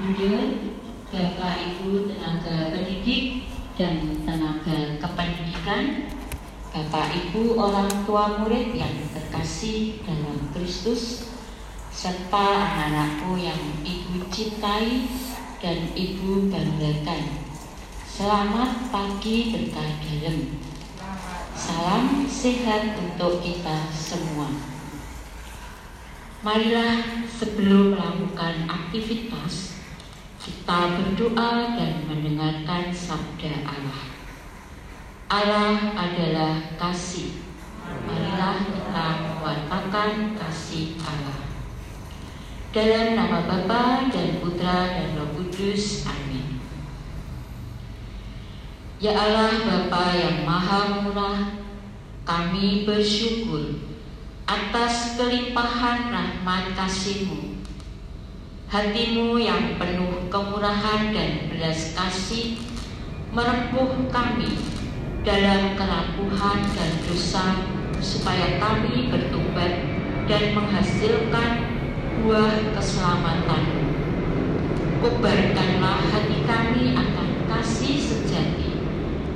Bunda, Bapak Ibu tenaga pendidik dan tenaga kependidikan, Bapak Ibu orang tua murid yang terkasih dalam Kristus, serta anak-anakku yang Ibu cintai dan Ibu banggakan. Selamat pagi berkah dalam. Salam sehat untuk kita semua. Marilah sebelum melakukan aktivitas, kita berdoa dan mendengarkan sabda Allah. Allah adalah kasih. Marilah kita mewartakan kasih Allah. Dalam nama Bapa dan Putra dan Roh Kudus. Amin. Ya Allah Bapa yang Maha Murah, kami bersyukur atas kelimpahan rahmat kasih-Mu. Hatimu yang penuh kemurahan dan belas kasih merempuh kami dalam kerapuhan dan dosa supaya kami bertobat dan menghasilkan buah keselamatan. Kobarkanlah hati kami akan kasih sejati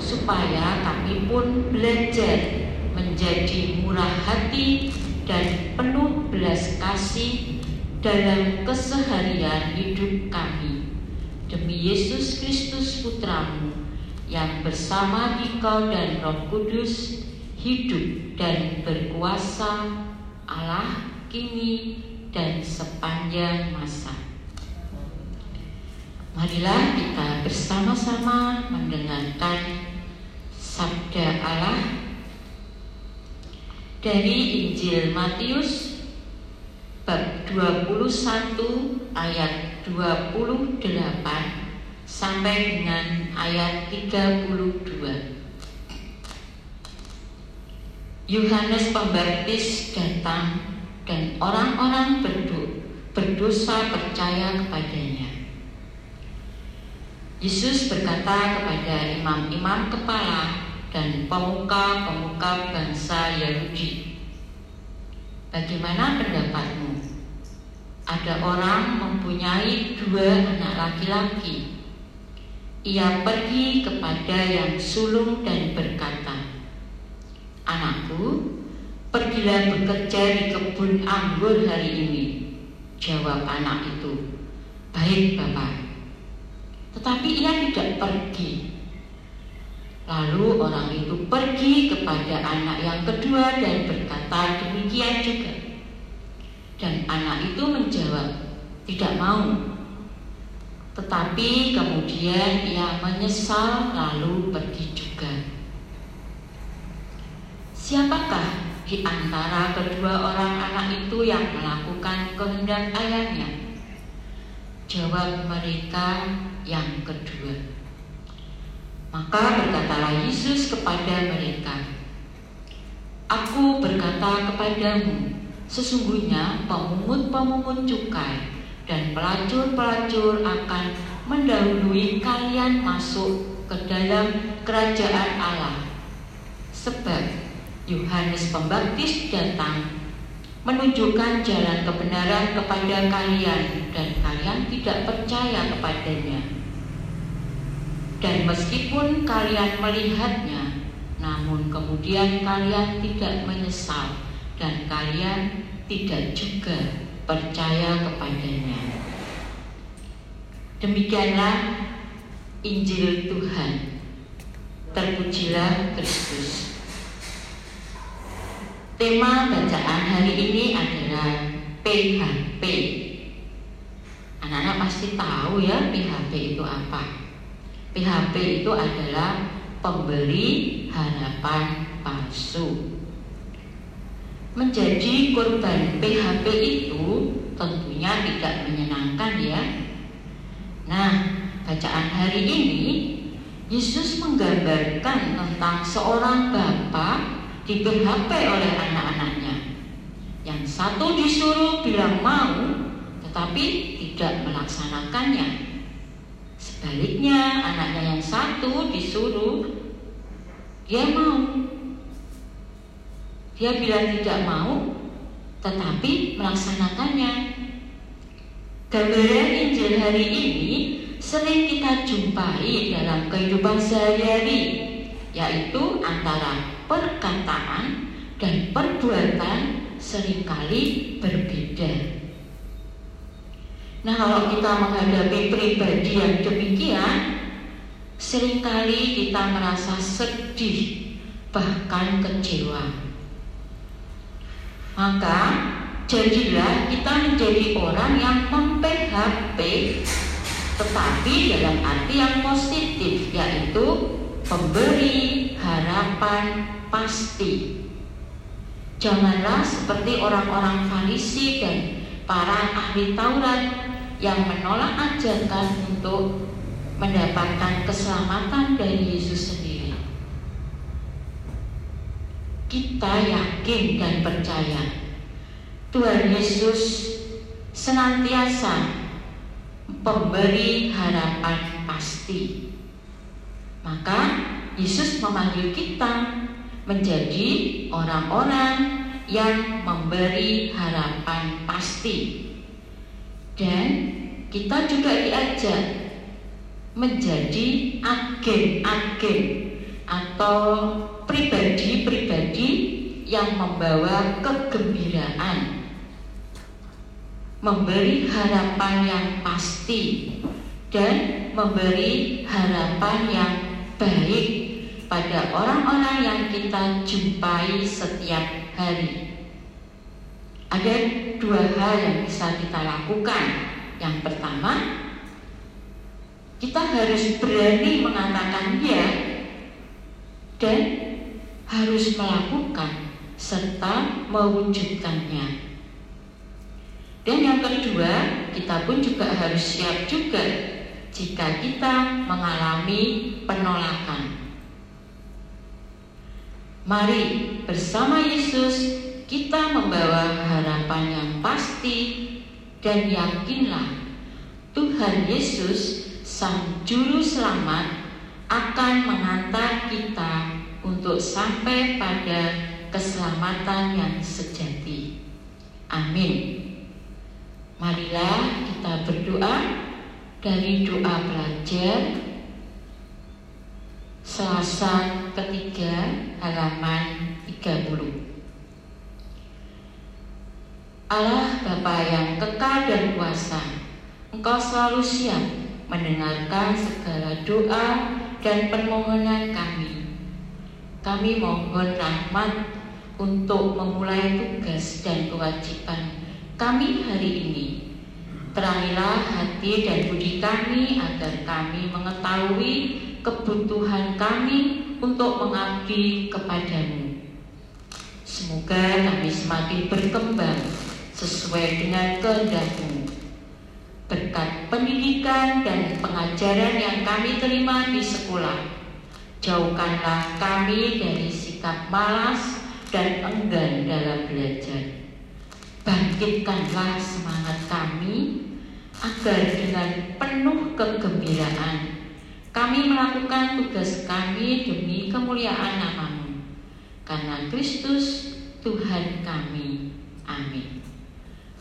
supaya kami pun belajar menjadi murah hati dan penuh belas kasih dalam keseharian hidup kami. Demi Yesus Kristus Putramu yang bersama Dikau dan Roh Kudus hidup dan berkuasa Allah kini dan sepanjang masa. Marilah kita bersama-sama mendengarkan Sabda Allah dari Injil Matius bab 21 ayat 28 sampai dengan ayat 32. Yohanes Pembaptis datang dan orang-orang berdosa percaya kepadanya. Yesus berkata kepada imam-imam kepala dan pemuka-pemuka bangsa Yahudi. Bagaimana pendapatmu? Ada orang mempunyai dua anak laki-laki. Ia pergi kepada yang sulung dan berkata, Anakku, pergilah bekerja di kebun anggur hari ini. Jawab anak itu, Baik, Bapak. Tetapi ia tidak pergi Lalu orang itu pergi kepada anak yang kedua dan berkata demikian juga. Dan anak itu menjawab, tidak mau. Tetapi kemudian ia menyesal lalu pergi juga. Siapakah di antara kedua orang anak itu yang melakukan kehendak ayahnya? Jawab mereka yang kedua. Maka berkatalah Yesus kepada mereka, Aku berkata kepadamu, sesungguhnya pemungut-pemungut cukai dan pelacur-pelacur akan mendahului kalian masuk ke dalam kerajaan Allah. Sebab Yohanes Pembaptis datang menunjukkan jalan kebenaran kepada kalian dan kalian tidak percaya kepadanya. Dan meskipun kalian melihatnya, namun kemudian kalian tidak menyesal dan kalian tidak juga percaya kepadanya. Demikianlah Injil Tuhan. Terpujilah Kristus. Tema bacaan hari ini adalah PHP. Anak-anak pasti tahu ya PHP itu apa. PHP itu adalah pemberi harapan palsu. Menjadi korban PHP itu tentunya tidak menyenangkan ya. Nah, bacaan hari ini Yesus menggambarkan tentang seorang bapak di PHP oleh anak-anaknya. Yang satu disuruh bilang mau, tetapi tidak melaksanakannya. Sebaliknya, anaknya yang satu disuruh, dia mau. Dia bilang tidak mau, tetapi melaksanakannya. Gambaran Injil hari ini sering kita jumpai dalam kehidupan sehari-hari, yaitu antara perkataan dan perbuatan sering kali berbeda. Nah, kalau kita menghadapi pribadi yang demikian, sering kali kita merasa sedih, bahkan kecewa. Maka jadilah kita menjadi orang yang mem-PHP tetapi dalam arti yang positif yaitu pemberi harapan pasti. Janganlah seperti orang-orang Farisi dan para ahli Taurat yang menolak ajakan untuk mendapatkan keselamatan dari Yesus sendiri. Kita yakin dan percaya Tuhan Yesus senantiasa pemberi harapan pasti. Maka Yesus memanggil kita menjadi orang-orang yang memberi harapan pasti. Dan kita juga diajak menjadi agen-agen atau pribadi-pribadi yang membawa kegembiraan memberi harapan yang pasti dan memberi harapan yang baik pada orang-orang yang kita jumpai setiap hari. Ada dua hal yang bisa kita lakukan. Yang pertama, kita harus berani mengatakan ya dan harus melakukan serta mewujudkannya. Dan yang kedua, kita pun juga harus siap juga jika kita mengalami penolakan. Mari bersama Yesus kita membawa harapan yang pasti dan yakinlah Tuhan Yesus Sang Juru Selamat akan mengantar kita untuk sampai pada keselamatan yang sejati. Amin. Marilah kita berdoa dari doa pelajar Selasa ketiga halaman 30 Allah Bapa yang kekal dan kuasa Engkau selalu siap mendengarkan segala doa dan permohonan kami Kami mohon rahmat untuk memulai tugas dan kewajiban kami hari ini. Terangilah hati dan budi kami agar kami mengetahui kebutuhan kami untuk mengabdi kepadamu. Semoga kami semakin berkembang sesuai dengan kehendakmu. Berkat pendidikan dan pengajaran yang kami terima di sekolah, jauhkanlah kami dari sikap malas dan enggan dalam belajar. Bangkitkanlah semangat kami agar dengan penuh kegembiraan kami melakukan tugas kami demi kemuliaan namamu. Karena Kristus Tuhan kami. Amin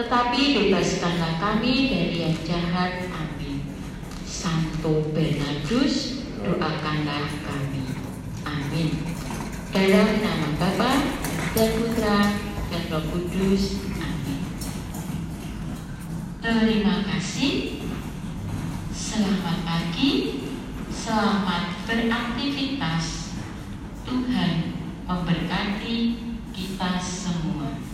tetapi bebaskanlah kami dari yang jahat amin Santo Bernardus doakanlah kami amin dalam nama Bapa dan Putra dan Roh Kudus Terima kasih. Selamat pagi. Selamat beraktivitas. Tuhan memberkati kita semua.